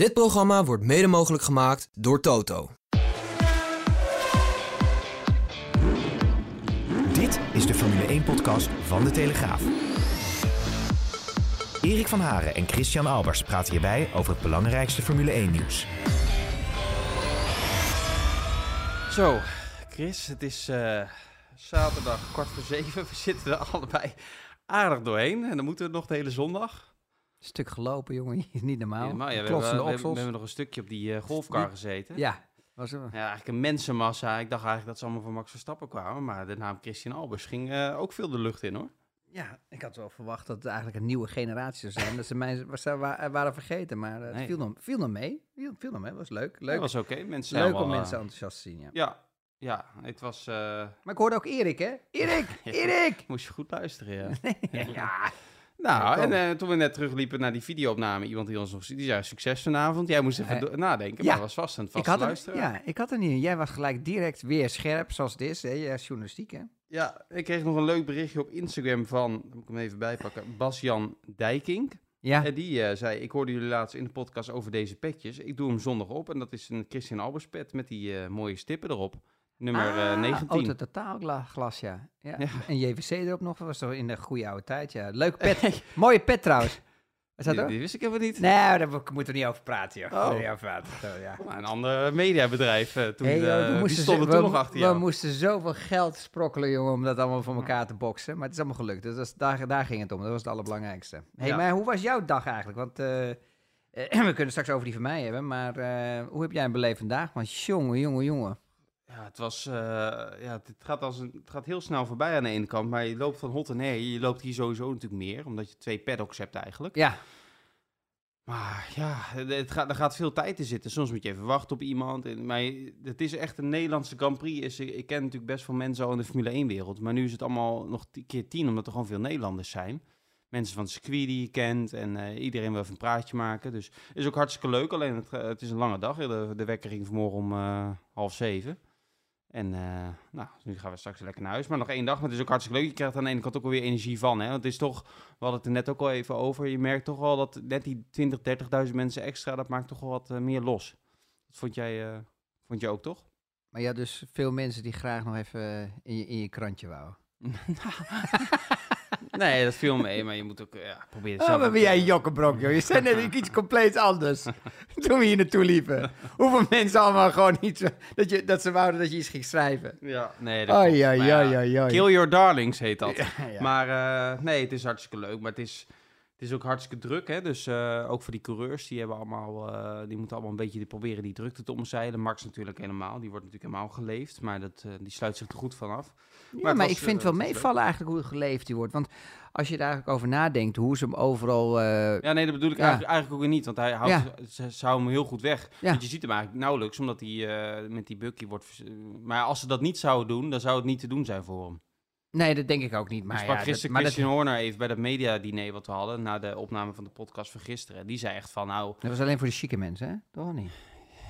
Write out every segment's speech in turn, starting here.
Dit programma wordt mede mogelijk gemaakt door Toto. Dit is de Formule 1-podcast van De Telegraaf. Erik van Haren en Christian Albers praten hierbij over het belangrijkste Formule 1-nieuws. Zo, Chris, het is eh, zaterdag kwart voor zeven. We zitten er allebei aardig doorheen. En dan moeten we nog de hele zondag. Stuk gelopen, jongen. Niet normaal. Ja, we, hebben, we, oksels. we hebben nog een stukje op die eh, golfkar gezeten. Ja, was er. Ja, eigenlijk een mensenmassa. Ik dacht eigenlijk dat ze allemaal van Max Verstappen kwamen. Maar de naam Christian Albers ging eh, ook veel de lucht in, hoor. Ja, ik had wel verwacht dat het eigenlijk een nieuwe generatie zou zijn. dat ze mij waren vergeten, maar het Nee. viel, nog, viel nog mee. Viel, viel nog mee, was leuk. Dat Leuk, was oké. Mensen leuk om eh, mensen enthousiast te zien, ja. Ja, ja, het was... eh, Maar ik hoorde ook Erik, hè? Erik! Erik! moest je goed luisteren, ja. ja. Nou, Ja, en eh, toen we net terugliepen naar die videoopname, iemand die ons nog die zei succes vanavond. Jij moest even Eh, nadenken, ja. maar was vast een Ik vast had, er, luisteren. ja, ik had er niet. Jij was gelijk direct weer scherp, zoals het is. Hè? Jij is journalistiek, hè? Ja, ik kreeg nog een leuk berichtje op Instagram van, moet ik hem even bijpakken, Bas-Jan Dijking. Ja. En die eh, zei, ik hoorde jullie laatst in de podcast over deze petjes. Ik doe hem zondag op en dat is een Christian Albers pet met die mooie stippen erop. Nummer eh, Ah, 19. Auto totaalglas, ja. ja. Ja. En JVC erop nog, was toch in de goede oude tijd, ja. Leuk pet. Mooie pet trouwens. Is dat die, die wist ik helemaal niet. Nee, daar moeten we niet over praten, joh. Oh. Niet over praten. Zo, ja. Maar een ander mediabedrijf, eh, toen, Hey, eh, joh, we moesten stonden zo- toen we, nog achter we moesten zoveel geld sprokkelen, jongen, om dat allemaal voor elkaar te boksen. Maar het is allemaal gelukt. Dus dat is, daar, daar ging het om. Dat was het allerbelangrijkste. hey, Ja. maar hoe was jouw dag eigenlijk? Want we kunnen straks over die van mij hebben. Maar hoe heb jij een beleefd vandaag? Want jongen, jongen, jongen. Ja, het was, eh, ja, het gaat, als een, het gaat heel snel voorbij aan de ene kant, maar je loopt van hot en her. Je loopt hier sowieso natuurlijk meer, omdat je twee paddocks hebt eigenlijk. Ja, Maar ja, het gaat, er gaat veel tijd in zitten. Soms moet je even wachten op iemand. En, maar het is echt een Nederlandse Grand Prix. Is, ik ken natuurlijk best veel mensen al in de Formule 1-wereld. Maar nu is het allemaal nog een keer tien, omdat er gewoon veel Nederlanders zijn. Mensen van het circuit die je kent en eh, iedereen wil even een praatje maken. Dus is ook hartstikke leuk. Alleen het, eh, het is een lange dag. De, de wekker ging vanmorgen om eh, half zeven. En eh, nou, nu gaan we straks lekker naar huis. Maar nog één dag, maar het is ook hartstikke leuk. Je krijgt aan de ene kant ook alweer energie van. Hè? Want het is toch, we hadden het er net ook al even over. Je merkt toch wel dat net die 20, 30.000 mensen extra, dat maakt toch wel wat eh, meer los. Dat vond jij, eh, vond jij ook toch? maar je had dus veel mensen die graag nog even in je, in je krantje wouden. nee, dat viel mee, maar je moet ook ja, proberen Oh, maar ben jij een jokkenbrok, joh. Je zei net iets compleet anders. Toen we hier naartoe liepen. Hoeveel mensen allemaal gewoon iets... Dat, je, dat ze wouden dat je iets ging schrijven. Ja, nee, dat Maar ja, ai, ai, ai. Kill Your Darlings heet dat. Ja, ja. Maar eh, nee, het is hartstikke leuk. Maar het is, het is ook hartstikke druk. Hè? Dus eh, ook voor die coureurs, die, hebben allemaal, eh, die moeten allemaal een beetje proberen die drukte te omzeilen. Max natuurlijk helemaal. Die wordt natuurlijk helemaal geleefd. Maar dat, eh, die sluit zich er goed vanaf. Ja, het maar was, ik vind wel het leuk. meevallen eigenlijk hoe geleefd die wordt. Want als je daar eigenlijk over nadenkt, hoe ze hem overal... Ja, nee, dat bedoel ik Ja. eigenlijk, eigenlijk ook weer niet. Want hij houdt, Ja. ze, ze houden hem heel goed weg. Ja. Want je ziet hem eigenlijk nauwelijks, omdat hij met die Bucky wordt... maar als ze dat niet zouden doen, dan zou het niet te doen zijn voor hem. Nee, dat denk ik ook niet. Maar ik sprak ja, gisteren dat, Christian Horner even bij dat mediadiner wat we hadden... na de opname van de podcast van gisteren. Die zei echt van, nou... dat was alleen voor de chique mensen, hè? Toch niet?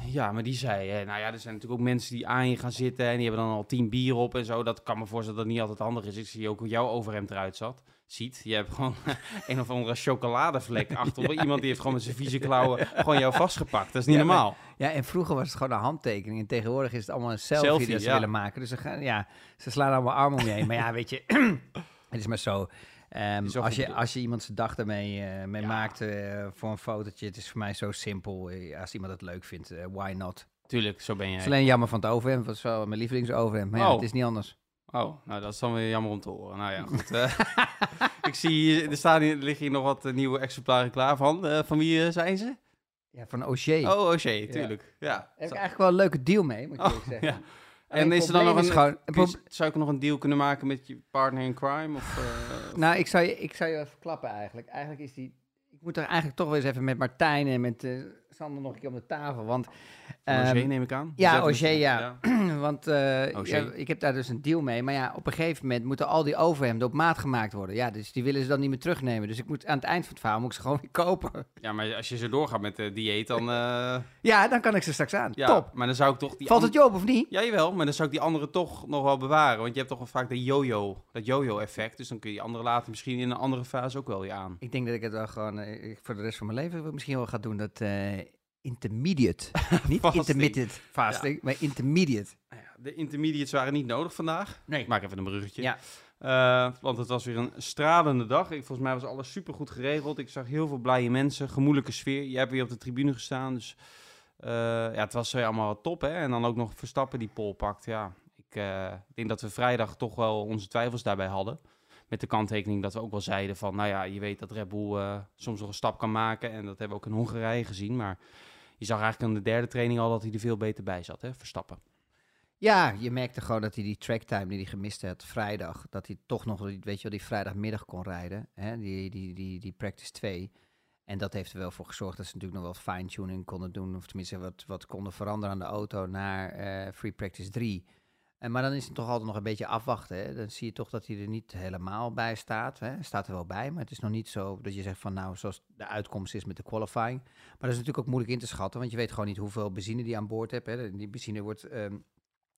Ja, maar die zei, hè, nou ja, er zijn natuurlijk ook mensen die aan je gaan zitten en die hebben dan al tien bier op en zo. Dat kan me voorstellen dat dat niet altijd handig is. Ik zie ook hoe jouw overhemd eruit zat. Ziet, je hebt gewoon een of andere chocoladevlek achterop. Iemand die heeft gewoon met zijn vieze klauwen gewoon jou vastgepakt. Dat is niet Ja, maar- normaal. Ja, en vroeger was het gewoon een handtekening. En tegenwoordig is het allemaal een selfie, Selfie, dat ze ja. willen maken. Dus ze, gaan, ja, ze slaan allemaal armen om je heen. Maar ja, weet je, het is maar zo. Ehm, Is als, je, als je iemand zijn dag ermee eh, mee Ja. maakt eh, voor een fotootje, het is voor mij zo simpel. Eh, Als iemand het leuk vindt, why not? Tuurlijk, zo ben Het jij. is alleen jammer van het overhemd, het is wel mijn lievelingsoverhemd. Maar ja, Oh. het is niet anders. Oh, nou dat is dan weer jammer om te horen. Nou ja, goed. eh. ik zie hier, er, staan hier, er liggen hier nog wat eh, nieuwe exemplaren klaar van. Eh, van wie zijn ze? Ja, van O'Shea. Oh, O'Shea, tuurlijk. Ja. Daar heb ik eigenlijk wel een leuke deal mee, moet ik Oh, eerlijk zeggen. ja. En is er dan nog een, gewoon- je- zou ik nog een deal kunnen maken met je partner in crime? Of, Nou, ik zou, je, ik zou je even klappen eigenlijk. Eigenlijk is die... Ik moet er eigenlijk toch wel eens even met Martijn en met Sander nog een keer om de tafel. Want, ehm, O'Shea neem ik aan? ja, O'Shea, ja. want eh, ja, ik heb daar dus een deal mee. Maar ja, op een gegeven moment moeten al die overhemden op maat gemaakt worden. Ja, dus die willen ze dan niet meer terugnemen. Dus ik moet aan het eind van het verhaal moet ik ze gewoon weer kopen. Ja, maar als je zo doorgaat met de dieet, dan... eh, Ja, dan kan ik ze straks aan. ja, Top. Maar dan zou ik toch die... Valt het je op of niet? Ja, jawel, maar dan zou ik die andere toch nog wel bewaren. Want je hebt toch wel vaak de yo-yo, dat yo-yo-effect. Dus dan kun je die andere later misschien in een andere fase ook wel weer aan. Ik denk dat ik het wel gewoon ik voor de rest van mijn leven misschien wel ga doen. Dat, eh, intermediate. Niet intermittent fasting, maar intermediate. Nou de intermediates waren niet nodig vandaag. Nee. Ik maak even een bruggetje. Ja. Eh, want het was weer een stralende dag. Ik, volgens mij was alles super goed geregeld. Ik zag heel veel blije mensen, gemoedelijke sfeer. Jij hebt weer op de tribune gestaan. Dus eh, ja, het was weer allemaal top. Hè? En dan ook nog Verstappen die pol pakt. Ja, ik denk dat we vrijdag toch wel onze twijfels daarbij hadden. Met de kanttekening dat we ook wel zeiden van... Nou ja, je weet dat Red Bull soms nog een stap kan maken. En dat hebben we ook in Hongarije gezien. Maar je zag eigenlijk aan de derde training al dat hij er veel beter bij zat. Hè? Verstappen. Ja, je merkte gewoon dat hij die tracktime die hij gemist had vrijdag, dat hij toch nog, weet je wel, die vrijdagmiddag kon rijden. Hè? Die, die, die, die practice 2. En dat heeft er wel voor gezorgd dat ze natuurlijk nog wat fine-tuning konden doen. Of tenminste wat, wat konden veranderen aan de auto naar eh, free practice 3. En, maar dan is het toch altijd nog een beetje afwachten. Hè? Dan zie je toch dat hij er niet helemaal bij staat. Hè? Staat er wel bij, maar het is nog niet zo dat je zegt van nou, zoals de uitkomst is met de qualifying. Maar dat is natuurlijk ook moeilijk in te schatten, want je weet gewoon niet hoeveel benzine die aan boord hebt. Hè? Die benzine wordt ehm,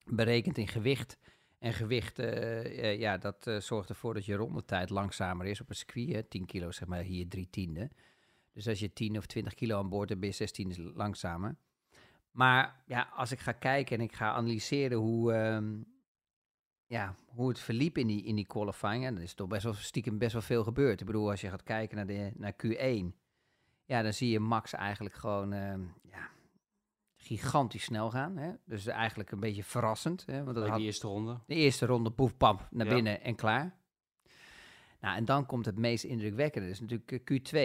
berekend in gewicht. En gewicht, eh, eh, ja, dat eh, zorgt ervoor dat je rondetijd langzamer is op een circuit. Hè? 10 kilo, zeg maar, hier drie tiende. Dus als je 10 of 20 kilo aan boord hebt, ben je 16 langzamer. Maar ja, als ik ga kijken en ik ga analyseren hoe, ehm, ja, hoe het verliep in die, in die qualifying, en dan is toch best wel stiekem best wel veel gebeurd. Ik bedoel, als je gaat kijken naar, de, naar Q1, ja, dan zie je Max eigenlijk gewoon ehm, ja, gigantisch snel gaan. Hè? Dus eigenlijk een beetje verrassend. Hè? Want dat had, die eerste ronde. de eerste ronde, poef, pap, naar Ja. binnen en klaar. Nou, en dan komt het meest indrukwekkende. Dat is natuurlijk eh,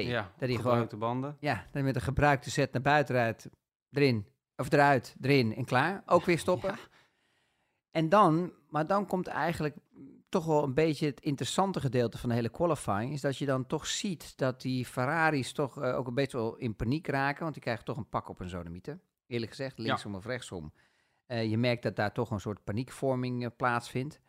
Q2. Ja, dat hij gewoon gebruikte banden. ja, dan met een gebruikte set naar buiten rijdt, erin, of eruit, erin en klaar. Ook weer stoppen. En dan, maar dan komt eigenlijk toch wel een beetje het interessante gedeelte van de hele qualifying, is dat je dan toch ziet dat die Ferraris toch eh, ook een beetje wel in paniek raken, want die krijgen toch een pak op een zonemieter. Eerlijk gezegd, linksom of rechtsom. Eh, je merkt dat daar toch een soort paniekvorming eh, plaatsvindt.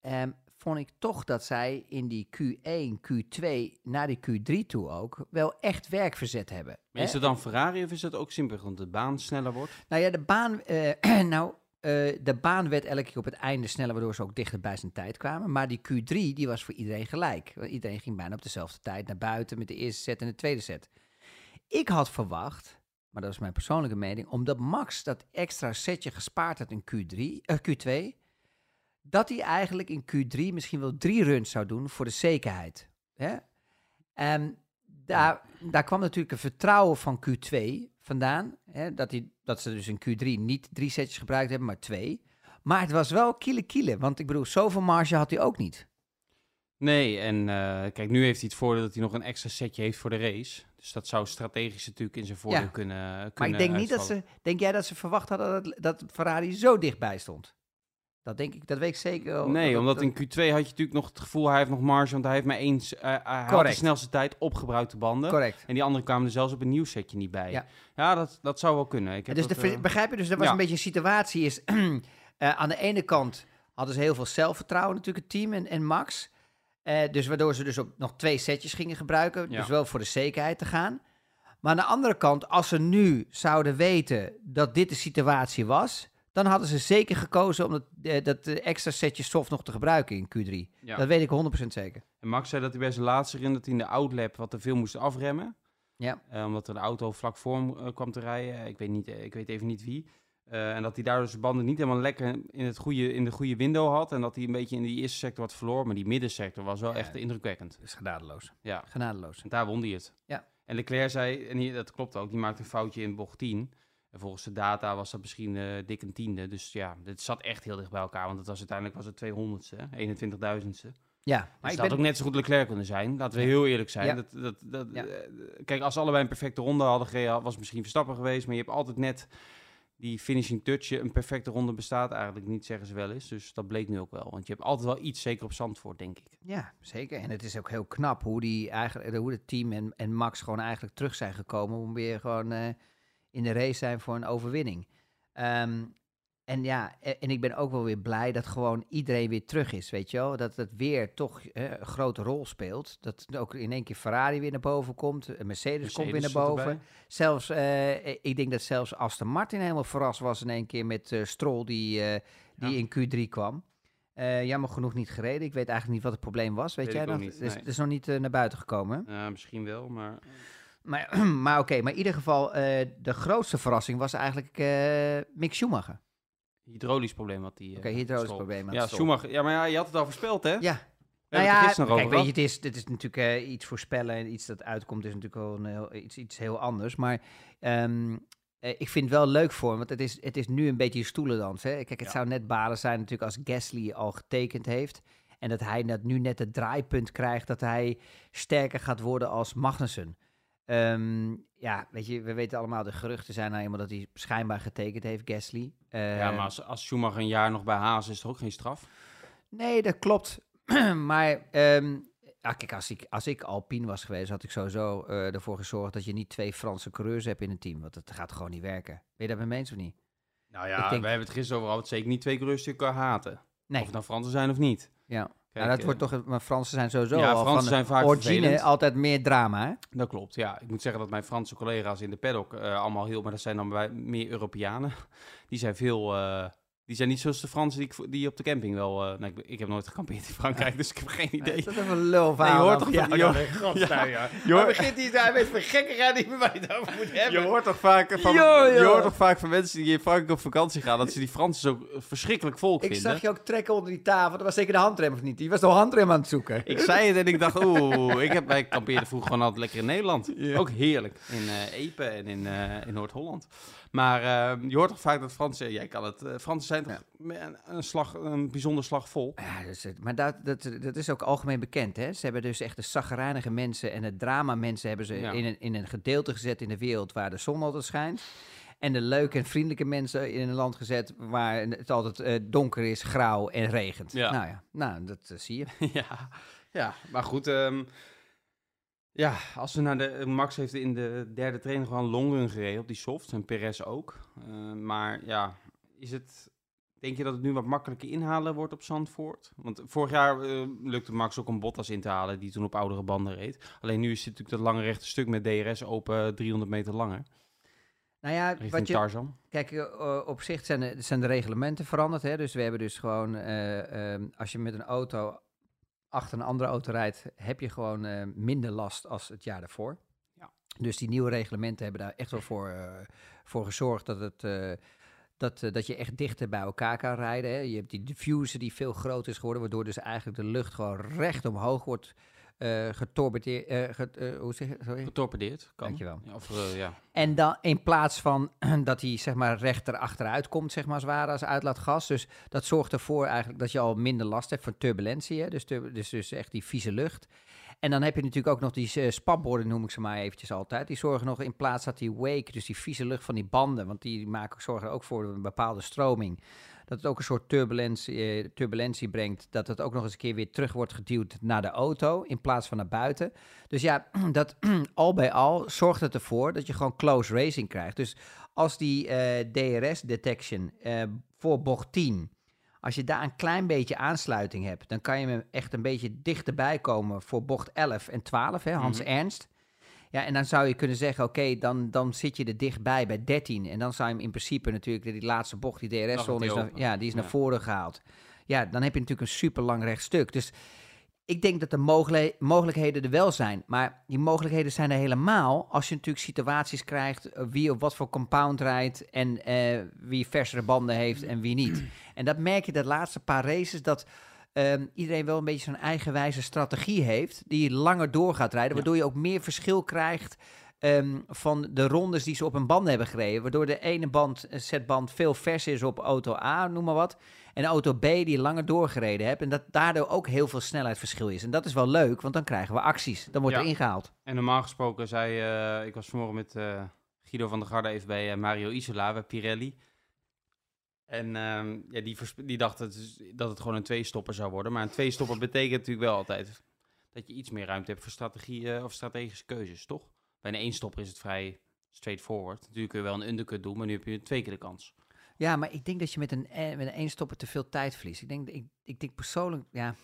Ehm, vond ik toch dat zij in die Q1, Q2, naar die Q3 toe ook, wel echt werk verzet hebben. Maar is het dan Ferrari of is het ook simpel omdat de baan sneller wordt? Nou ja, de baan, eh, nou, eh, de baan werd elke keer op het einde sneller, waardoor ze ook dichter bij zijn tijd kwamen. Maar die Q3, die was voor iedereen gelijk. Want Iedereen ging bijna op dezelfde tijd naar buiten met de eerste set en de tweede set. Ik had verwacht, maar dat is mijn persoonlijke mening, omdat Max dat extra setje gespaard had in Q3, eh, Q2, dat hij eigenlijk in Q3 misschien wel drie runs zou doen voor de zekerheid. Hè? En daar, daar kwam natuurlijk een vertrouwen van Q2 vandaan. Hè? Dat, hij, dat ze dus in Q3 niet drie setjes gebruikt hebben, maar twee. Maar het was wel kiele kiele, want ik bedoel, zoveel marge had hij ook niet. Nee, en eh, kijk, nu heeft hij het voordeel dat hij nog een extra setje heeft voor de race. Dus dat zou strategisch natuurlijk in zijn voordeel Ja. kunnen, kunnen Maar ik denk niet dat ze. Denk jij dat ze verwacht hadden dat, dat Ferrari zo dichtbij stond? Dat denk ik, dat weet ik zeker. Nee, Dat- omdat dat- in Q2 had je natuurlijk nog het gevoel, hij heeft nog marge, want hij heeft maar één, s- eh, hij had de snelste tijd op gebruikte banden. Correct. En die anderen kwamen er zelfs op een nieuw setje niet bij. Ja. Ja, dat, dat zou wel kunnen. Ik heb Dus dat, de, eh, begrijp je? Dus dat was ja. een beetje een situatie. Is, eh, aan de ene kant hadden ze heel veel zelfvertrouwen natuurlijk, het team en, en Max. Eh, dus waardoor ze dus ook nog twee setjes gingen gebruiken. Ja. Dus wel voor de zekerheid te gaan. Maar aan de andere kant, als ze nu zouden weten dat dit de situatie was... dan hadden ze zeker gekozen om dat, eh, dat eh, extra setje soft nog te gebruiken in Q3. ja. Dat weet ik 100% zeker. En Max zei dat hij bij zijn laatste rin dat hij in de outlap wat te veel moest afremmen. Ja. Eh, omdat er een auto vlak voor hem eh, kwam te rijden. Ik weet, niet, ik weet even niet wie. En dat hij daardoor zijn banden niet helemaal lekker in, het goede, in de goede window had. En dat hij een beetje in die eerste sector wat verloor. Maar die middensector was wel Ja. echt indrukwekkend. Dat is genadeloos. Ja. Genadeloos. En daar won hij het. Ja. En Leclerc zei, en die- dat klopt ook, die maakte een foutje in bocht 10. En volgens de data was dat misschien eh, dik een tiende. Dus ja, het zat echt heel dicht bij elkaar. Want het was uiteindelijk was het 200ste, 21.000ste. Ja, Maar het ik had ben... ook net zo goed Leclerc kunnen zijn. Laten we Ja. heel eerlijk zijn. Ja. Dat, dat, dat, Ja. eh, kijk, als ze allebei een perfecte ronde hadden gereden, was het misschien Verstappen geweest. Maar je hebt altijd net die finishing touch. Een perfecte ronde bestaat eigenlijk niet, zeggen ze wel eens. Dus dat bleek nu ook wel. Want je hebt altijd wel iets, zeker op Zandvoort, denk ik. Ja, zeker. En het is ook heel knap hoe, die eigenlijk, hoe het team en, en Max gewoon eigenlijk terug zijn gekomen om weer gewoon eh, in de race zijn voor een overwinning. Ehm, en ja, e- en ik ben ook wel weer blij dat gewoon iedereen weer terug is, weet je wel. Dat het weer toch eh, een grote rol speelt. Dat ook in één keer Ferrari weer naar boven komt, een Mercedes, komt weer naar Mercedes boven. Zelfs, eh, ik denk dat zelfs Aston Martin helemaal verrast was in één keer met eh Stroll die, eh, die Ja. in Q3 kwam. Eh, jammer genoeg niet gereden. Ik weet eigenlijk niet wat het probleem was. Weet, Weet jij dat? Het is, nee. het is nog niet eh, naar buiten gekomen. Ja, misschien wel, maar... maar maar oké, maar in ieder geval, eh, de grootste verrassing was eigenlijk eh, Mick Schumacher. Hydraulisch probleem had die. eh, Oké, hydraulisch probleem had Ja. Schumacher. Ja, maar ja, je had het al voorspeld, hè? Ja, nou ja, kijk, over weet je, het is, dit is natuurlijk eh, iets voorspellen en iets dat uitkomt is natuurlijk wel een heel, iets, iets heel anders. Maar ehm, eh, ik vind het wel leuk voor hem, want het is, het is nu een beetje een stoelendans. Hè? Kijk, het Ja. zou net balen zijn natuurlijk als Gasly al getekend heeft. En dat hij dat nu net het draaipunt krijgt dat hij sterker gaat worden als Magnussen. Ehm, ja, weet je, we weten allemaal, de geruchten zijn nou eenmaal dat hij schijnbaar getekend heeft, Gasly. Ja, Eh, maar als, als Schumacher een jaar nog bij Haas is, is er ook geen straf. Nee, dat klopt. maar ehm, ja, kijk, als ik, als ik Alpine was geweest, had ik sowieso eh, ervoor gezorgd dat je niet twee Franse coureurs hebt in een team. Want dat gaat gewoon niet werken. Ben je daar met me eens of niet? Nou ja, denk- we hebben het gisteren over gehad. Zeker niet twee coureurs die elkaar haten. Nee. Of het nou Fransen zijn of niet. Ja. Kijk, nou, dat eh, wordt toch, maar Fransen zijn sowieso Ja, al Fransen van zijn vaak origine vervelend. altijd meer drama, hè? Dat klopt, ja. Ik moet zeggen dat mijn Franse collega's in de paddock eh, allemaal heel... Maar dat zijn dan bij meer Europeanen. Die zijn veel... eh, die zijn niet zoals de Fransen die, ik, die op de camping wel... eh, nou, ik, ik heb nooit gekampeerd in Frankrijk, dus ik heb geen idee. Is dat even een lul Nee, je hoort toch... Ja, van- ja, hoort- begint hij daar met vergekkigheid waar je het over moet Je hoort toch vaak van, je joh. hoort toch vaak van mensen die in Frankrijk op vakantie gaan, dat ze die Fransen zo verschrikkelijk volk Ik vinden. zag je ook trekken onder die tafel. Dat was zeker de handrem of niet? Die was de handrem aan het zoeken. Ik zei het en ik dacht, oeh, ik, heb, wij kampeerden vroeger gewoon altijd lekker in Nederland. Ook heerlijk. In eh Epe en in, eh, in Noord-Holland. Maar eh, je hoort toch vaak dat Fransen, jij kan het, eh, Fransen zijn toch een, een, slag, een bijzonder slag vol. Ja, het- maar dat, dat, dat is ook algemeen bekend. Hè? Ze hebben dus echt de zaggerijnige mensen en de drama mensen hebben ze Ja. in, een, in een gedeelte gezet in de wereld waar de zon altijd schijnt. En de leuke en vriendelijke mensen in een land gezet waar het altijd eh, donker is, grauw en regent. Ja. Nou ja, nou, dat eh, zie je. ja, ja, maar goed. ehm, ja, als we naar de... Max heeft in de derde training gewoon longrun gereden op die soft. En Perez ook. Eh, maar ja, is het... Denk je dat het nu wat makkelijker inhalen wordt op Zandvoort? Want vorig jaar eh, lukte Max ook een Bottas in te halen, die toen op oudere banden reed. Alleen nu is het natuurlijk dat lange rechte stuk met DRS open 300 meter langer. Nou ja, Richting wat je, Tarzan. Kijk, eh, eh, op zich zijn de, zijn de reglementen veranderd. Hè? Dus we hebben dus gewoon, eh, ehm, als je met een auto achter een andere auto rijdt, heb je gewoon eh, minder last als het jaar daarvoor. Ja. Dus die nieuwe reglementen hebben daar echt wel voor, eh, voor gezorgd dat, het, eh, dat, eh, dat je echt dichter bij elkaar kan rijden. Hè? Je hebt die diffuser die veel groter is geworden, waardoor dus eigenlijk de lucht gewoon recht omhoog wordt eh getorpedeerd. get- eh, hoe zeg je? Sorry? Getorpedeerd. Kan. Dankjewel. Ja, of ja. En dan in plaats van dat hij zeg maar rechter achteruit komt, zeg maar als ware als uitlaatgas. Dus dat zorgt ervoor eigenlijk dat je al minder last hebt van turbulentie. Hè? Dus, tur- dus, dus echt die vieze lucht. En dan heb je natuurlijk ook nog die spatborden, noem ik ze maar eventjes altijd. Die zorgen nog in plaats dat die wake, dus die vieze lucht van die banden, want die maken, zorgen ook voor een bepaalde stroming. Dat het ook een soort turbulentie, eh, turbulentie brengt. Dat het ook nog eens een keer weer terug wordt geduwd naar de auto in plaats van naar buiten. Dus ja, dat al bij al zorgt het ervoor dat je gewoon close racing krijgt. Dus als die eh, DRS-detection eh, voor bocht 10, als je daar een klein beetje aansluiting hebt, dan kan je hem echt een beetje dichterbij komen voor bocht 11 en 12, hè, Hans Mhm. Ernst. Ja, en dan zou je kunnen zeggen, oké, dan, dan zit je er dichtbij bij 13. En dan zou je hem in principe natuurlijk, die laatste bocht, die DRS-zone, is, naar, ja, die is naar voren gehaald. Ja, dan heb je natuurlijk een super lang rechtstuk. Dus ik denk dat de mogelijk- mogelijkheden er wel zijn. Maar die mogelijkheden zijn er helemaal als je natuurlijk situaties krijgt eh, wie op wat voor compound rijdt en eh, wie versere banden heeft en wie niet. En dat merk je de laatste paar races dat ehm, iedereen wel een beetje zijn eigenwijze strategie heeft die langer door gaat rijden, waardoor je ook meer verschil krijgt ehm, van de rondes die ze op een band hebben gereden. Waardoor de ene band, een setband veel vers is op auto A, noem maar wat. En auto B die je langer doorgereden hebt. En dat daardoor ook heel veel snelheidsverschil is. En dat is wel leuk, want dan krijgen we acties. Dan wordt Ja. er ingehaald. En normaal gesproken zei, eh, ik was vanmorgen met eh, Guido van der Garde even bij eh, Mario Isola, bij Pirelli. En ehm, ja, die, die dacht dat dat het gewoon een tweestopper zou worden. Maar een tweestopper betekent natuurlijk wel altijd dat je iets meer ruimte hebt voor strategie of strategische keuzes, toch? Bij een eenstopper is het vrij straightforward. Natuurlijk kun je wel een undercut doen, maar nu heb je twee keer de kans. Ja, maar ik denk dat je met een, eh, met een eenstopper te veel tijd verliest. Ik denk, ik, ik denk persoonlijk, ja...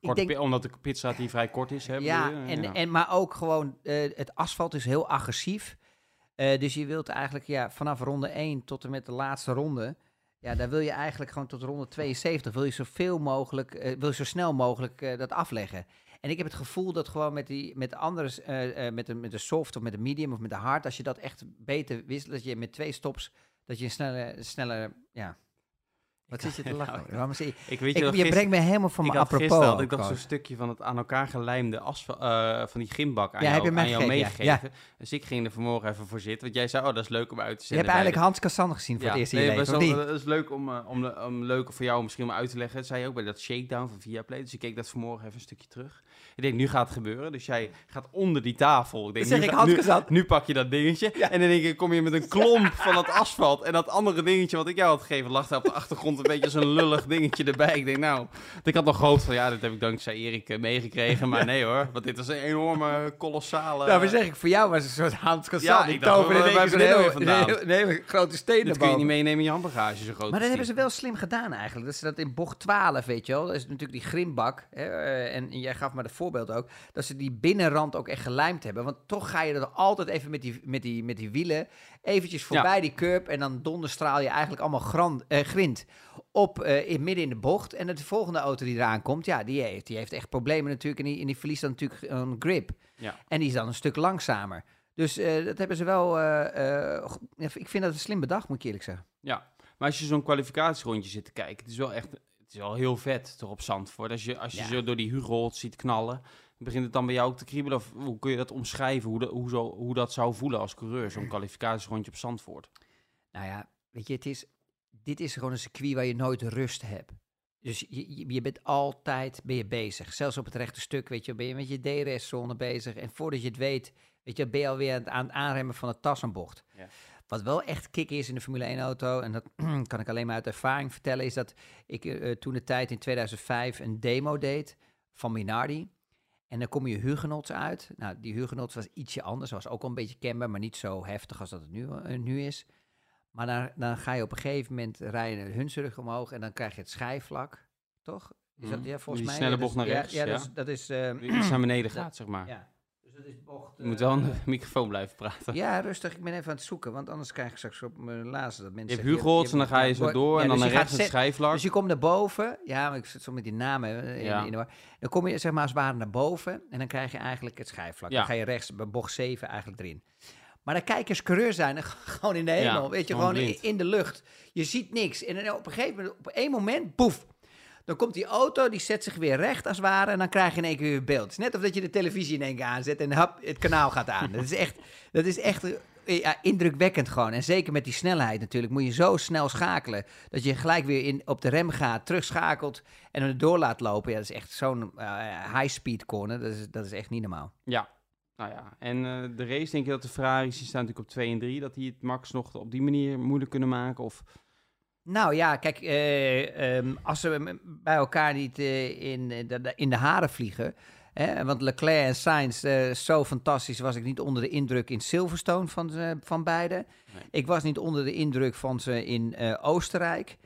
Ik denk, omdat de pitstraat hier vrij kort is, hè? ja, en. En, maar ook gewoon, eh, het asfalt is heel agressief. Eh, dus je wilt eigenlijk ja, vanaf ronde 1 tot en met de laatste ronde... Ja, daar wil je eigenlijk gewoon tot ronde 72... wil je zoveel mogelijk, wil je zo snel mogelijk dat afleggen. En ik heb het gevoel dat gewoon met, die, met andere, met, de, met de soft of met de medium of met de hard, als je dat echt beter wisselt, dat je met twee stops, dat je sneller, sneller ja. Wat zit je te lachen? Waarom zie je? Ik weet Ik, je, je gister- brengt me helemaal van ik mijn apropos. gisteren had ik nog zo'n stukje van het aan elkaar gelijmde asfalt, eh, van die gymbak aan Ja, heb jou, je aan jou ja. meegegeven. Dus ik ging er vanmorgen even voor zitten, want jij zei, oh, dat is leuk om uit te Je zetten. hebt eigenlijk Hans Cassander gezien voor het eerst in je nee, leven? Dat is leuk om, eh, om, leuk voor jou misschien om uit te leggen. Dat zei je ook bij dat shakedown van Viaplay. Dus ik keek dat vanmorgen even een stukje terug. Ik denk, nu gaat het gebeuren. Dus jij gaat onder die tafel. Ik denk, Dan zeg nu, ik, Hans nu, pak je dat dingetje. En in één keer kom je met een klomp van dat asfalt. En dat andere dingetje wat ik jou had gegeven, lag daar op de achtergrond een beetje als een lullig dingetje erbij. Ik denk, nou, ik had nog gehoopt van, ja, dit heb ik dankzij Erik eh, meegekregen. Maar nee hoor, want dit is een enorme, kolossale... Nou, maar zeg ik, voor jou was het een soort Hans Cassander. Ja, ik dacht, vandaan? Een hele grote steen dit kun je niet meenemen in je handbagage, zo groot Maar dat hebben ze wel slim gedaan eigenlijk. Dat ze dat in bocht 12, weet je wel. Dat is natuurlijk die grimbak. Hè, eh, en jij gaf maar het voorbeeld ook. Dat ze die binnenrand ook echt gelijmd hebben. Want toch ga je er altijd even met die, met die, met die wielen... eventjes voorbij die curb... en dan donderstraal je eigenlijk allemaal grand, eh, grind op eh, in, midden in de bocht. En de volgende auto die eraan komt... ja, die heeft, die heeft echt problemen natuurlijk. En die, en die verliest dan natuurlijk een grip. Ja. En die is dan een stuk langzamer. Dus eh, dat hebben ze wel... eh, ik vind dat een slim bedacht, moet ik eerlijk zeggen. Ja, maar als je zo'n kwalificatierondje zit te kijken, het is wel echt, het is wel heel vet toch op Zandvoort. Als je, als je Ja. zo door die Hugo ziet knallen, begint het dan bij jou ook te kriebelen? Of hoe kun je dat omschrijven, hoe, dat hoe, zo, hoe dat zou voelen als coureur, zo'n kwalificatierondje op Zandvoort? Nou ja, weet je, het is, dit is gewoon een circuit waar je nooit rust hebt. Dus je, je, bent altijd ben je bezig. Zelfs op het rechte stuk, weet je, ben je met je DRS-zone bezig. En voordat je het weet, weet je, ben je alweer aan het, aan het aanremmen van de tassenbocht. Ja. Wat wel echt kick is in de Formule 1-auto, en dat kan ik alleen maar uit ervaring vertellen, is dat ik eh, toen de tijd in 2005 een demo deed van Minardi. En dan kom je Huguenots uit. Nou, die Huguenots was ietsje anders, was ook al een beetje kenbaar, maar niet zo heftig als dat het nu, eh, nu is. Maar dan, dan ga je op een gegeven moment rijden Hunsrug omhoog en dan krijg je het schijfvlak, toch? Is dat, Mhm. ja, volgens Die mij. snelle ja, bocht dus- naar rechts, Ja, ja. dat is... Dat is eh, Die iets naar beneden gaat, zeg maar. ja. Dus dat is bocht... Je moet eh, wel aan de microfoon blijven praten. Ja, rustig. Ik ben even aan het zoeken, want anders krijg ik straks op mijn lazen dat Je mensen... hebt zeggen, Hugo's en dan hebt- ga je zo door en dan dus naar je rechts het schijfvlak. Dus je komt naar boven, ja, maar ik zit zo met die namen eh, in, in de war. Dan kom je zeg maar als het ware naar boven en dan krijg je eigenlijk het schijfvlak. Dan ga je rechts bij bocht 7 eigenlijk erin. Maar dan kijk je als coureur zijn, en gewoon in de hemel, Ja, weet je, gewoon in, blind. in de lucht. Je ziet niks. En dan op een gegeven moment, op één moment, poef. Dan komt die auto, die zet zich weer recht als het ware en dan krijg je in één keer weer beeld. Het is net of dat je de televisie in één keer aanzet en hap, het kanaal gaat aan. dat is echt, dat is echt eh, ja, indrukwekkend gewoon. En zeker met die snelheid natuurlijk, moet je zo snel schakelen dat je gelijk weer in, op de rem gaat, terugschakelt en dan door laat lopen. Ja, dat is echt zo'n eh, high-speed corner, dat is, dat is echt niet normaal. Ja, nou ja. En eh, de race, denk je dat de Ferraris, die staan natuurlijk op 2 en 3, dat die het Max nog op die manier moeilijk kunnen maken? Of Nou ja, kijk, eh, ehm, als ze bij elkaar niet eh, in, de, de- in de haren vliegen. Hè, want Leclerc en Sainz, zo fantastisch was ik niet onder de indruk in Silverstone van, van beide. Nee. Ik was niet onder de indruk van ze in Oostenrijk.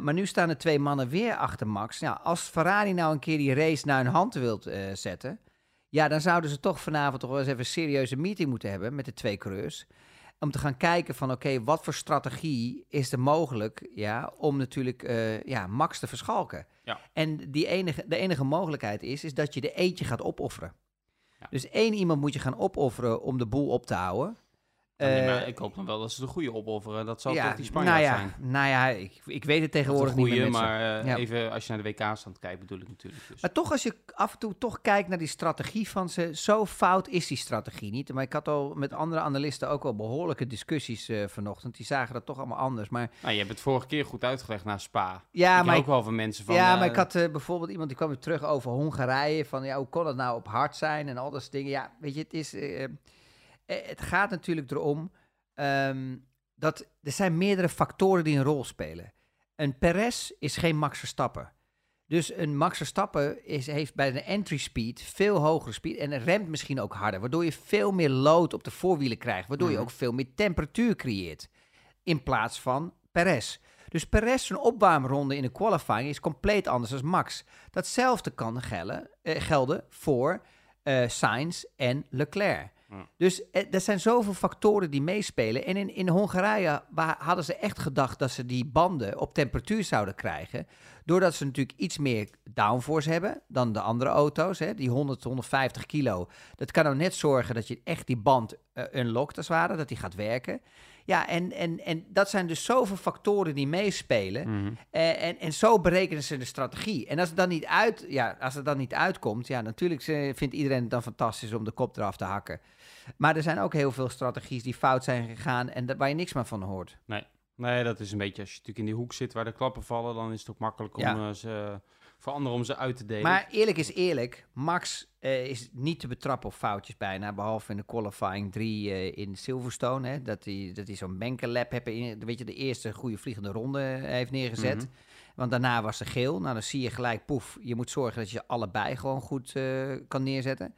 Maar nu staan er twee mannen weer achter Max. Ja, als Ferrari nou een keer die race naar hun hand wilt zetten... ja, dan zouden ze toch vanavond toch wel eens even een serieuze meeting moeten hebben... met de twee coureurs om te gaan kijken van oké, wat voor strategie is er mogelijk ja, om natuurlijk eh, ja, Max te verschalken. Ja. En die enige, de enige mogelijkheid is, is dat je er eentje gaat opofferen. Ja. Dus één iemand moet je gaan opofferen om de boel op te houden. Nee, Eh, maar ik hoop dan wel dat ze de goede opofferen. Dat zal ja, toch die Spanjaard nou ja, zijn. Nou ja, ik, ik weet het tegenwoordig niet meer maar eh, Ja. even als je naar de WK-stand kijkt, bedoel ik natuurlijk. Dus. Maar toch, als je af en toe toch kijkt naar die strategie van ze, zo fout is die strategie niet. Maar ik had al met andere analisten ook wel behoorlijke discussies eh, vanochtend. Die zagen dat toch allemaal anders. Maar Nou, je hebt het vorige keer goed uitgelegd naar Spa. ja, ik maar ook wel van mensen van... ja, maar ik had bijvoorbeeld iemand die kwam weer terug over Hongarije. Van ja, hoe kon het nou op hard zijn en al dat soort dingen. Ja, weet je, het, is, het gaat natuurlijk erom ehm, dat er zijn meerdere factoren die een rol spelen. Een Perez is geen Max Verstappen. Dus een Max Verstappen is, heeft bij de entry speed veel hogere speed en remt misschien ook harder, waardoor je veel meer load op de voorwielen krijgt, waardoor je Mhm. ook veel meer temperatuur creëert in plaats van Perez. Dus Perez een opwarmronde in de qualifying is compleet anders dan Max. Datzelfde kan gelden, eh, gelden voor eh Sainz en Leclerc. Dus eh, er zijn zoveel factoren die meespelen. En in, in Hongarije wa- hadden ze echt gedacht dat ze die banden op temperatuur zouden krijgen. Doordat ze natuurlijk iets meer downforce hebben dan de andere auto's. Hè. Die 100, 150 kilo. Dat kan nou net zorgen dat je echt die band eh unlockt als het ware. Dat die gaat werken. Ja, en, en, en dat zijn dus zoveel factoren die meespelen. Mhm. Eh, en, en zo berekenen ze de strategie. En als het dan niet, uit, ja, als het dan niet uitkomt, ja, natuurlijk vindt iedereen het dan fantastisch om de kop eraf te hakken. Maar er zijn ook heel veel strategies die fout zijn gegaan en waar je niks meer van hoort. Nee, dat is een beetje, als je natuurlijk in die hoek zit waar de klappen vallen, dan is het ook makkelijk om Ja. eh, ze, voor anderen om ze uit te delen. Maar eerlijk is eerlijk, Max eh, is niet te betrappen op foutjes bijna, behalve in de qualifying 3 eh, in Silverstone. Hè, dat hij dat zo'n bankenlap heeft in, weet je, de eerste goede vliegende ronde heeft neergezet. Mhm. Want daarna was ze geel. Nou, dan zie je gelijk, poef, je moet zorgen dat je allebei gewoon goed kan neerzetten.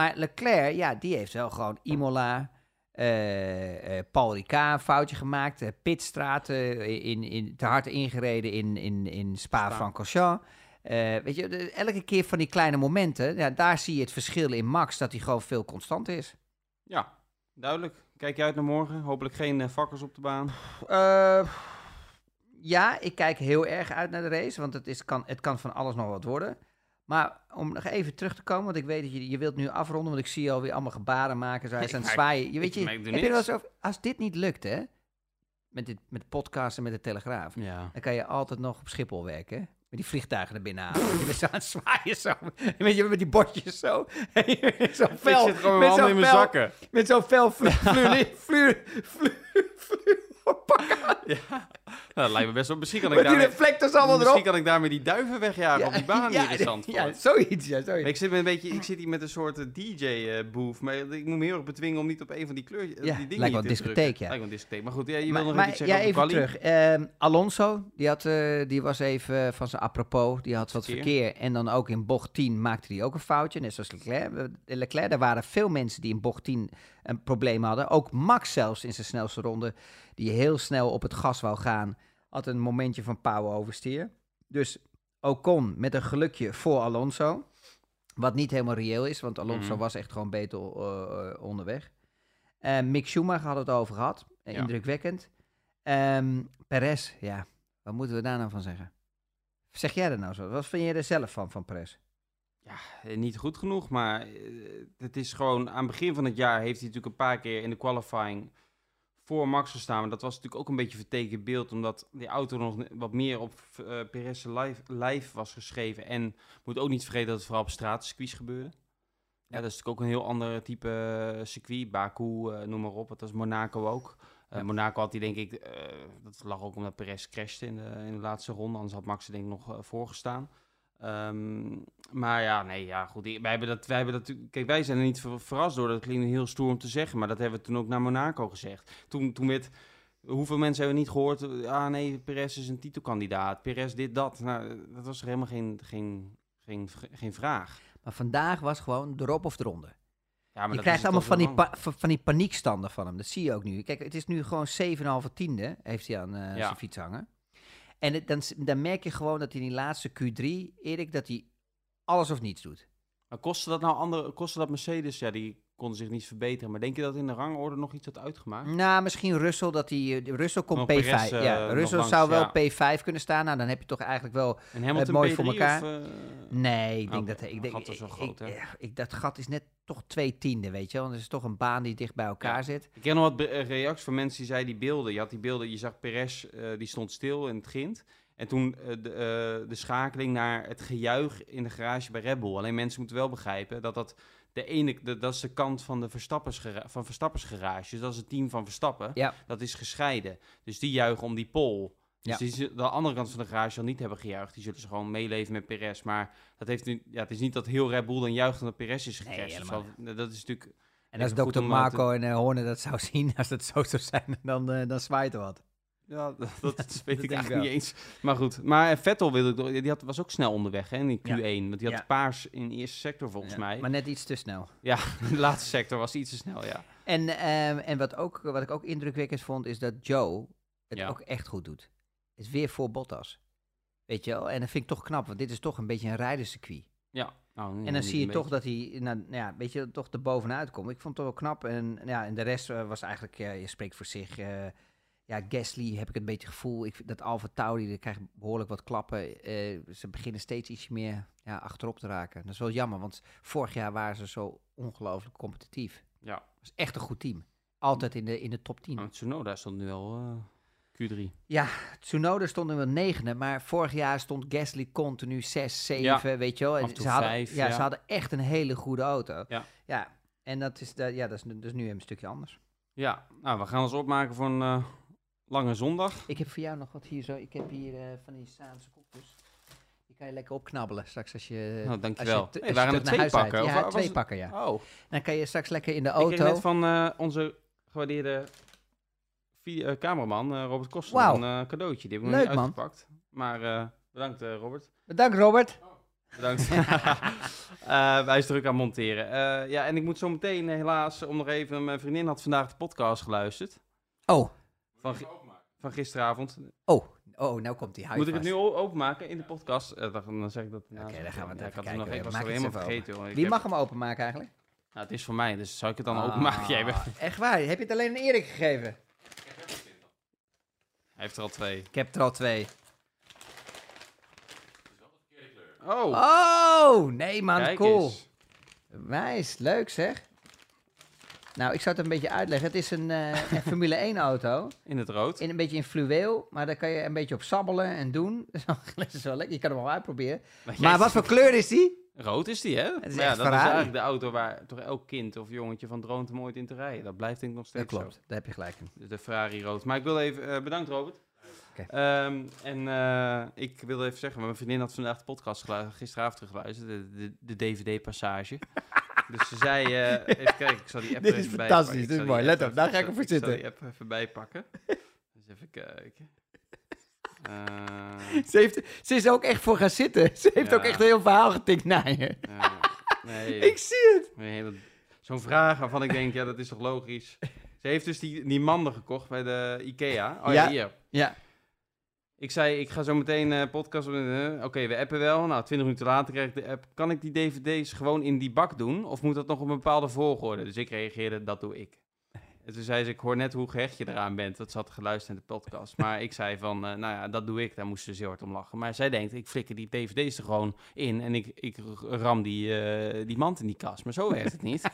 Maar Leclerc, ja, die heeft wel gewoon Imola, eh, eh, Paul Ricard een foutje gemaakt. Pitstraat eh, in, in, te hard ingereden in, in, in Spa-Francorchamps. Weet je, de- elke keer van die kleine momenten, ja, daar zie je het verschil in Max, dat hij gewoon veel constant is. Ja, duidelijk. Kijk je uit naar morgen? Hopelijk geen vakkers op de baan. Ja, ik kijk heel erg uit naar de race, want het, is, kan, het kan van alles nog wat worden. Maar om nog even terug te komen, want ik weet dat je, je wilt nu afronden, want ik zie je alweer allemaal gebaren maken. Zo, het maar zwaaien. Je, weet je, heb er wel eens over, als dit niet lukt, hè, met, dit, met podcast en met de Telegraaf, Ja. dan kan je altijd nog op Schiphol werken, hè? Met die vliegtuigen er binnen halen. je bent zo aan het zwaaien zo. Weet je, met die bordjes zo. zo'n vel. ik zit gewoon met in mijn zakken. Met zo'n fel aan. Ja. Dat lijkt me best wel. Misschien kan ik daarmee, reflectors allemaal misschien erop. kan ik daarmee die duiven wegjagen op die baan hier in Zandvoort. Ja, zoiets, ja, zoiets. Ik zit, met een beetje, ik zit hier met een soort DJ-booth, maar ik moet me heel erg bedwingen om niet op een van die kleurtjes, die dingen lijkt wel een discotheek, ja. Lijkt wel een discotheek. Maar goed, ja, je wil nog iets zeggen ja, over terug. Ehm, Alonso, die, had, eh, die was even van zijn apropos. Die had wat Verkeer. En dan ook in bocht 10 maakte hij ook een foutje. Net zoals Leclerc. Eh, Leclerc, er waren veel mensen die in bocht 10 een probleem hadden. Ook Max zelfs in zijn snelste ronde. Die heel snel op het gas wou gaan. Had een momentje van power oversteer. Dus Ocon met een gelukje voor Alonso. Wat niet helemaal reëel is, want Alonso Mhm. was echt gewoon beter eh, eh, onderweg. Mick Schumacher had het over gehad. Eh, Ja. Indrukwekkend. Ehm Perez, ja, wat moeten we daar nou van zeggen? Zeg jij er nou zo? Wat vind je er zelf van, van Perez? Eh, Niet goed genoeg, maar het is gewoon aan het begin van het jaar heeft hij natuurlijk een paar keer in de qualifying voor Max gestaan. Maar dat was natuurlijk ook een beetje vertekend beeld, omdat die auto nog wat meer op eh Perez' lijf, lijf was geschreven. En moet ook niet vergeten dat het vooral op straatcircuits gebeurde. Ja, dat is natuurlijk ook een heel ander type eh, circuit. Baku, eh, noem maar op. Dat was Monaco ook. Ja. Monaco had hij denk ik, dat lag ook omdat Perez crashte in de, in de laatste ronde. Anders had Max er denk ik nog eh, voorgestaan. Ehm, maar ja, nee, ja, goed. Wij hebben dat, wij hebben dat, kijk, wij zijn er niet ver- verrast door. Dat klinkt heel stoer om te zeggen, maar dat hebben we toen ook naar Monaco gezegd. Toen, toen werd, hoeveel mensen hebben we niet gehoord? Ah nee, Perez is een titelkandidaat. Perez dit, dat. Nou, dat was er helemaal geen, geen, geen, geen vraag. Maar vandaag was gewoon erop of eronder. Ja, maar je dat krijgt allemaal al van die, van, die paniekstanden van hem. Dat zie je ook nu. Kijk, het is nu gewoon 7,5 tiende heeft hij aan eh, Ja. zijn fiets hangen. En dan, dan merk je gewoon dat hij in die laatste Q3, Erik, dat hij alles of niets doet. Maar kostte dat nou andere, kostte dat Mercedes? Ja, die konden zich niet verbeteren. Maar denk je dat in de rangorde nog iets had uitgemaakt? Nou, misschien Russell, dat hij... eh, Russell komt Nog P5. Perez, eh, ja, Russell langs, zou wel ja. P5 kunnen staan. Nou, dan heb je toch eigenlijk wel... En Hamilton mooi P3 voor elkaar. Of, eh, Nee, ik denk Oké, dat... Ik dat denk, gat is wel groot, ik- hè? eh, ik, dat gat is net toch twee tiende, weet je wel. Want het is toch een baan die dicht bij elkaar Ja. zit. Ik ken nog wat eh, reacties van mensen die zeiden die beelden. Je had die beelden, je zag Perez, eh, die stond stil in het grind. En toen eh, de, eh, de schakeling naar het gejuich in de garage bij Red Bull. Alleen mensen moeten wel begrijpen dat dat de ene, de, dat is de kant van de Verstappers, van Verstappers garage. Dus dat is het team van Verstappen. Ja. Dat is gescheiden. Dus die juichen om die pole. Dus Ja. die, de andere kant van de garage zal niet hebben gejuicht. Die zullen ze gewoon meeleven met Perez. Maar dat heeft nu, ja, het is niet dat heel Red Bull dan juicht omdat Perez is gecrashed. dat is natuurlijk... En als om, eh, Marco en eh, Horner dat zou zien, als dat zo zou zijn, dan, eh, dan zwaait er wat. Ja, dat, weet ik eigenlijk wel. niet eens. Maar goed, maar Vettel wilde ik, die had, was ook snel onderweg hè, in Q1. Ja. Want die had Ja. paars in de eerste sector volgens mij. Maar net iets te snel. Ja, de laatste sector was iets te snel, ja. En, ehm, en wat, ook, wat ik ook indrukwekkend vond, is dat Joe het ook echt goed doet. Is weer voor Bottas. Weet je wel? En dat vind ik toch knap, want dit is toch een beetje een rijderscircuit. Ja, Nou, En dan zie je toch dat hij, nou, nou ja, weet je, toch er bovenuit komt. Ik vond het wel knap. En, ja, en de rest eh, was eigenlijk, je spreekt voor zich. eh, ja, Gasly heb ik een beetje het gevoel. Ik, vind dat Alfa Tauri, die krijgt behoorlijk wat klappen. Eh, ze beginnen steeds iets meer ja, achterop te raken. Dat is wel jammer, want vorig jaar waren ze zo ongelooflijk competitief. Ja. Dat is echt een goed team. Altijd in de, in de top 10. Nou, Tsunoda stond nu al eh, Q3. Ja, Tsunoda stond nu wel negende, maar vorig jaar stond Gasly continu 6, 7, Ja, weet je wel. En ze hadden, vijf, ja, ja. ze hadden echt een hele goede auto. Ja. ja en dat is, de, ja, dat is, nu- dat is nu een stukje anders. Ja, nou, we gaan ons opmaken voor een eh, lange zondag. Ik heb voor jou nog wat hier zo. Ik heb hier eh, van die Saanse koekjes. Die kan je lekker opknabbelen straks als je... Nou, dankjewel. Als je, Hey, waren er twee huis pakken, Ja, twee het- pakken, ja. Oh, Dan kan je straks lekker in de ik kreeg auto... net van eh, onze gewaardeerde eh, cameraman Robert Koster Wauw. een cadeautje. Die heb ik Leuk, niet man. uitgepakt. Maar eh, bedankt Robert. Bedankt, Robert. Bedankt. Eh, wij is druk aan monteren. Ja, en ik moet zo meteen helaas, om nog even, mijn vriendin had vandaag de podcast geluisterd. Oh, Van, van gisteravond. oh, oh, nou komt die Moet ik het nu openmaken in de podcast? Eh, dan, zeg ik dat. Oké, dan gaan we het Ja, even ik had kijken. nog, ik was er helemaal even vergeten. Hoor. Wie heb- mag hem openmaken eigenlijk? Nou, het is voor mij, dus zou ik het dan openmaken? Jij bent... Ah, Echt waar? Heb je het alleen aan Erik gegeven? Hij heeft er al twee. Ik heb er al twee. Oh, Oh, nee man, kijk cool. eens. Nice, leuk zeg. Nou, ik zou het een beetje uitleggen. Het is een, eh, een Formule 1 auto. In het rood. In een beetje in fluweel, maar daar kan je een beetje op sabbelen en doen. Dat is wel lekker. Je kan hem wel uitproberen. jij Maar wat voor kleur is die? Rood is die, hè? is Maar ja, dat is eigenlijk de auto waar toch elk kind of jongetje van droomt om ooit in te rijden. Dat blijft denk ik nog Dat steeds klopt, daar heb je gelijk in. zo. De Ferrari rood. Maar ik wil even... eh, bedankt, Robert. Oké. Ehm, en eh, ik wilde even zeggen, mijn vriendin had vandaag de podcast geluisterd, gisteravond teruggeluisterd, de, de, de DVD-passage. dus ze zei, eh, even kijken, ik zal die app Dit is even bij fantastisch, dit is mooi. Let op, daar ga ik ervoor Ik zal zitten. die app even bijpakken. dus even kijken. Eh, Ze, heeft, ze is ook echt voor gaan zitten. Ze heeft Ja. ook echt een heel verhaal getikt naar je. nee, Ik zie het. Zo'n vraag waarvan ik denk, ja, dat is toch logisch. Ze heeft dus die, die manden gekocht bij de Ikea. Oh ja, Ja. hier. Ja. Ik zei, ik ga zo meteen eh podcast Oké, we appen wel. Nou, 20 minuten later kreeg ik de app. Kan ik die dvd's gewoon in die bak doen? Of moet dat nog op een bepaalde volgorde? Dus ik reageerde, dat doe ik. En toen zei ze, ik hoor net hoe gehecht je eraan bent. Dat ze had geluisterd in de podcast. Maar ik zei van, eh, nou ja, dat doe ik. Daar moest ze zeer hard om lachen. Maar zij denkt, ik flikker die dvd's er gewoon in. En ik, ik ram die, eh, die mand in die kast. Maar zo werkt het niet.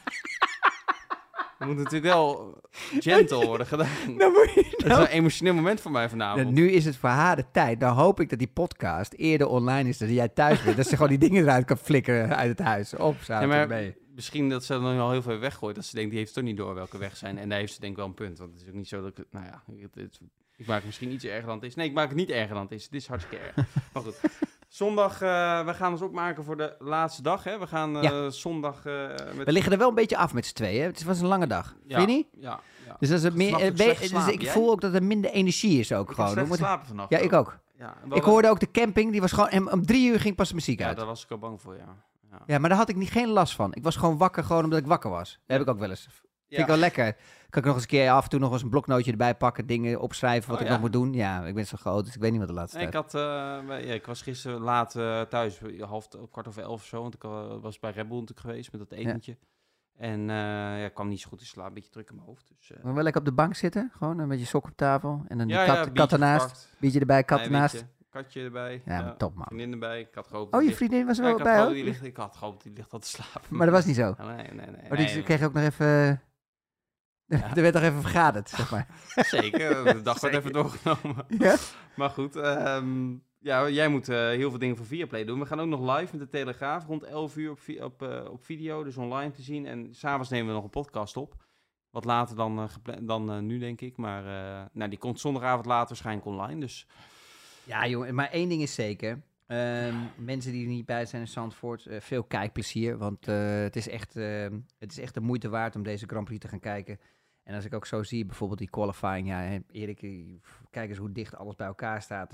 Het moet natuurlijk wel gentle worden gedaan. Dan moet je Dat is een emotioneel moment voor mij vanavond. Nou, nu is het voor haar de tijd. Dan hoop ik dat die podcast eerder online is dan jij thuis bent. dat ze gewoon die dingen eruit kan flikkeren uit het huis. Op, Ja, ja, mee. misschien dat ze nog al heel veel weggooit. Dat ze denkt, die heeft toch niet door welke weg zijn. En daar heeft ze denk ik wel een punt. Want het is ook niet zo dat ik... Nou ja, het, het- ik maak het misschien iets erger dan het is. Nee, ik maak het niet erger dan het is. Het is hartstikke erg. maar goed. Zondag, eh, we gaan ons opmaken voor de laatste dag. Hè? We gaan eh, zondag eh, met... We liggen er wel een beetje af met z'n tweeën. hè. Het was een lange dag. ja, Vind je niet? Ja, ja. Dus, dat is het meer, be- slecht dus ik jij? voel ook dat er minder energie is ook Ik gewoon. We geslapen vannacht. Ja, ik ook. Ja, Ik hoorde ook de camping, die was gewoon... En om drie uur ging pas de muziek Ja, uit. daar was ik al bang voor, ja. Ja, Ja, maar daar had ik niet, geen last van. Ik was gewoon wakker gewoon omdat ik wakker was. Dat heb ik ook wel eens. Vind ik wel lekker. Kan ik nog eens een keer af en toe nog eens een bloknootje erbij pakken, dingen opschrijven wat Oh, ik nog moet doen. Ja, ik ben zo groot, dus ik weet niet wat de laatste Nee, ik, had, ja, ik was gisteren laat eh, thuis, half, kwart over elf of zo. Want ik eh, was bij Red Bull natuurlijk geweest met dat etentje. En ja, ik kwam niet zo goed in slaap, een beetje druk in mijn hoofd. Dus, eh, Maar wel lekker op de bank zitten, gewoon een beetje sok op tafel. En dan die kat, ja, kat ernaast, gepakt. biertje erbij, kat Nee, ernaast. katje erbij. Ja, maar top, man. Vriendin erbij. Ik had gehoopt. Oh, je vriendin was er wel ja, ik had bij ook? die ligt, Ik had gehoopt, die ligt al te slapen. Maar dat was niet zo. Nee, nee, nee. Oh, die nee, kreeg ook nog even... Ja. er werd nog even vergaderd, zeg maar. Zeker, de dag wordt Zeker. even doorgenomen. Ja? Maar goed, ehm, ja, jij moet eh, heel veel dingen voor Viaplay doen. We gaan ook nog live met de Telegraaf rond 11 uur op, op, eh, op video, dus online te zien. En s'avonds nemen we nog een podcast op. Wat later dan, eh, dan nu, denk ik. Maar nou, die komt zondagavond later waarschijnlijk online. Dus Ja, jongen, maar één ding is zeker. Ehm, mensen die er niet bij zijn in Zandvoort, veel kijkplezier. Want het, is echt, ehm, het is echt de moeite waard om deze Grand Prix te gaan kijken. En als ik ook zo zie, bijvoorbeeld die qualifying. Ja, Erik, eh, kijk eens hoe dicht alles bij elkaar staat.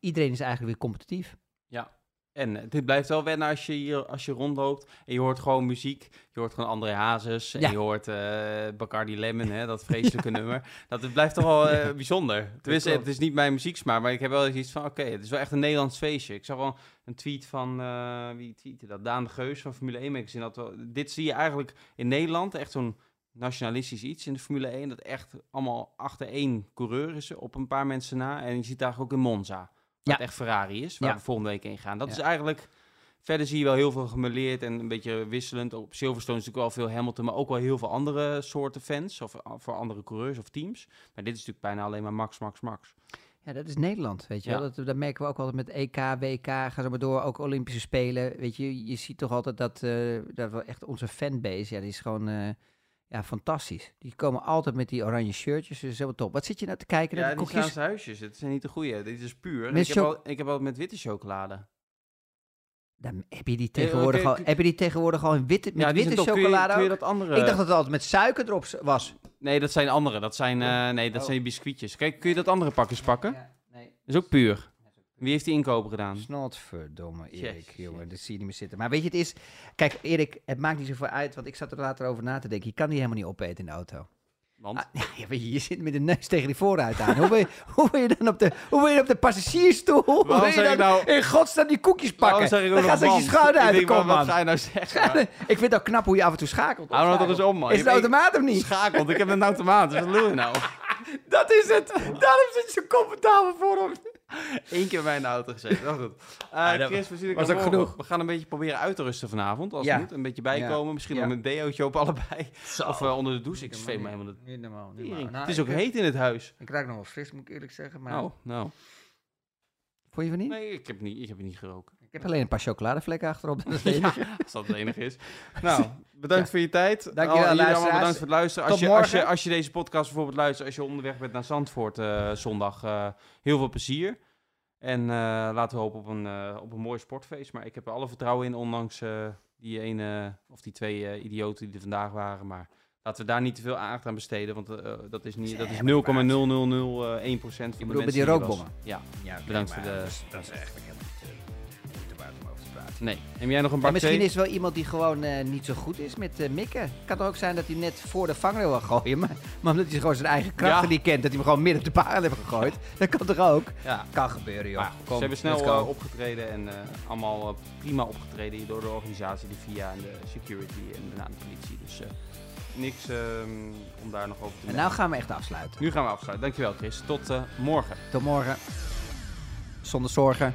Iedereen is eigenlijk weer competitief. Ja. En dit blijft wel wennen als je hier als je rondloopt en je hoort gewoon muziek. Je hoort gewoon André Hazes en Ja. je hoort eh Bacardi Lemon, hè, dat vreselijke nummer. Dat het blijft toch wel eh, bijzonder. Tenminste, het is niet mijn muzieksmaak, maar ik heb wel iets van, oké, het is wel echt een Nederlands feestje. Ik zag wel een tweet van, eh, wie tweette dat? Daan de Geus van Formule 1 Magazine. Dat wel, dit zie je eigenlijk in Nederland, echt zo'n nationalistisch iets in de Formule 1. Dat echt allemaal achter één coureur is op een paar mensen na. En je ziet daar ook in Monza. Ja. het echt Ferrari is, waar Ja. we volgende week heen gaan. Dat Ja. is eigenlijk... Verder zie je wel heel veel gemeleerd en een beetje wisselend. Op Silverstone is natuurlijk wel veel Hamilton, maar ook wel heel veel andere soorten fans. Of uh, voor andere coureurs of teams. Maar dit is natuurlijk bijna alleen maar Max, Max, Max. Ja, dat is Nederland, weet je Ja. wel. Dat, dat merken we ook altijd met EK, WK, ga zo maar door. Ook Olympische Spelen, weet je. Je ziet toch altijd dat, eh, dat we echt onze fanbase, ja, die is gewoon eh, ja, fantastisch. Die komen altijd met die oranje shirtjes, dus helemaal top. Wat zit je nou te kijken Ja, die huisjes. Het zijn niet de goede. Dit is puur. En Ik heb, al, ik heb al met witte chocolade. Dan heb je die tegenwoordig, oké, al, heb je die tegenwoordig al in witte, met ja, witte. Kun je- chocolade kun je, dat andere... Ik dacht dat het altijd met suiker erop was. Nee, dat zijn andere. Dat zijn, eh, nee, dat Oh. zijn biscuitjes. Kijk, kun je dat andere pakjes pakken? Ja, nee. Dat is ook puur. Wie heeft die inkopen gedaan? Snotverdomme, Erik, Jezus, jongen. Dat zie je niet meer zitten. Maar weet je, het is... Kijk, Erik, het maakt niet zoveel uit, want ik zat er later over na te denken. Je kan die helemaal niet opeten in de auto. Want Ah, ja, je, je zit met de neus tegen die vooruit aan. hoe, wil je, hoe wil je dan op de, hoe wil je op de passagiersstoel? Hoe wil je dan nou- in godsnaam die koekjes pakken? zeg ik dan gaat straks je schouder uit Ik de kom, wat- ga je nou zeggen? ik vind het ook knap hoe je af en toe schakelt. Hou nou toch eens op, man. Is het automaat of niet? Schakelt. Ik heb een automaat. Dus wat wil je nou? Dat is het. Daarom zit je zo comfortabel voor hem. Eén keer bij in de auto gezeten. Goed. Eh, Ah, dat Chris, we zien was elkaar ook morgen. genoeg. We gaan een beetje proberen uit te rusten vanavond. Als Ja. het moet. Een beetje bijkomen. Misschien Ja. met een deootje op allebei. Of eh, onder de douche. Ik zweet me helemaal de Niet normaal. niet normaal. Nou, Het is ik, ook heet in het huis. Ik ruik nog wel fris, moet ik eerlijk zeggen. Maar Oh, nou. vond je van niet? Nee, ik heb niet, ik heb niet gerookt. Ik heb alleen een paar chocoladevlekken achterop. Dat is het enige. Als dat het enige is. Nou, bedankt voor je tijd. Jullie allemaal luisteraars. bedankt voor het luisteren. Als je, als, je, als je deze podcast bijvoorbeeld luistert, als je onderweg bent naar Zandvoort eh, zondag, eh, heel veel plezier. En eh, laten we hopen op een, eh, op een mooi sportfeest. Maar ik heb er alle vertrouwen in, ondanks eh, die ene of die twee eh, idioten die er vandaag waren. Maar laten we daar niet te veel aandacht aan besteden, want dat is, niet, dat is 0,0001% van de mensen met die rookbommen? Ja, Ja, bedankt voor de... Dat is eigenlijk helemaal niet Nee. Heb jij nog een En misschien thee? is wel iemand die gewoon eh, niet zo goed is met eh, mikken. Het kan toch ook zijn dat hij net voor de vangrail wil gooien, maar, maar omdat hij gewoon zijn eigen krachten Ja. niet kent, dat hij hem gewoon midden op de baan heeft gegooid. Dat kan toch ook? Ja. Kan gebeuren, joh. Maar Kom, ze hebben snel eh, opgetreden en allemaal prima opgetreden hier door de organisatie, de VIA en de security en daarna de politie. Dus niks ehm, om daar nog over te En nou gaan we echt afsluiten. Nu gaan we afsluiten. Dankjewel Chris. Tot morgen. Tot morgen. Zonder zorgen.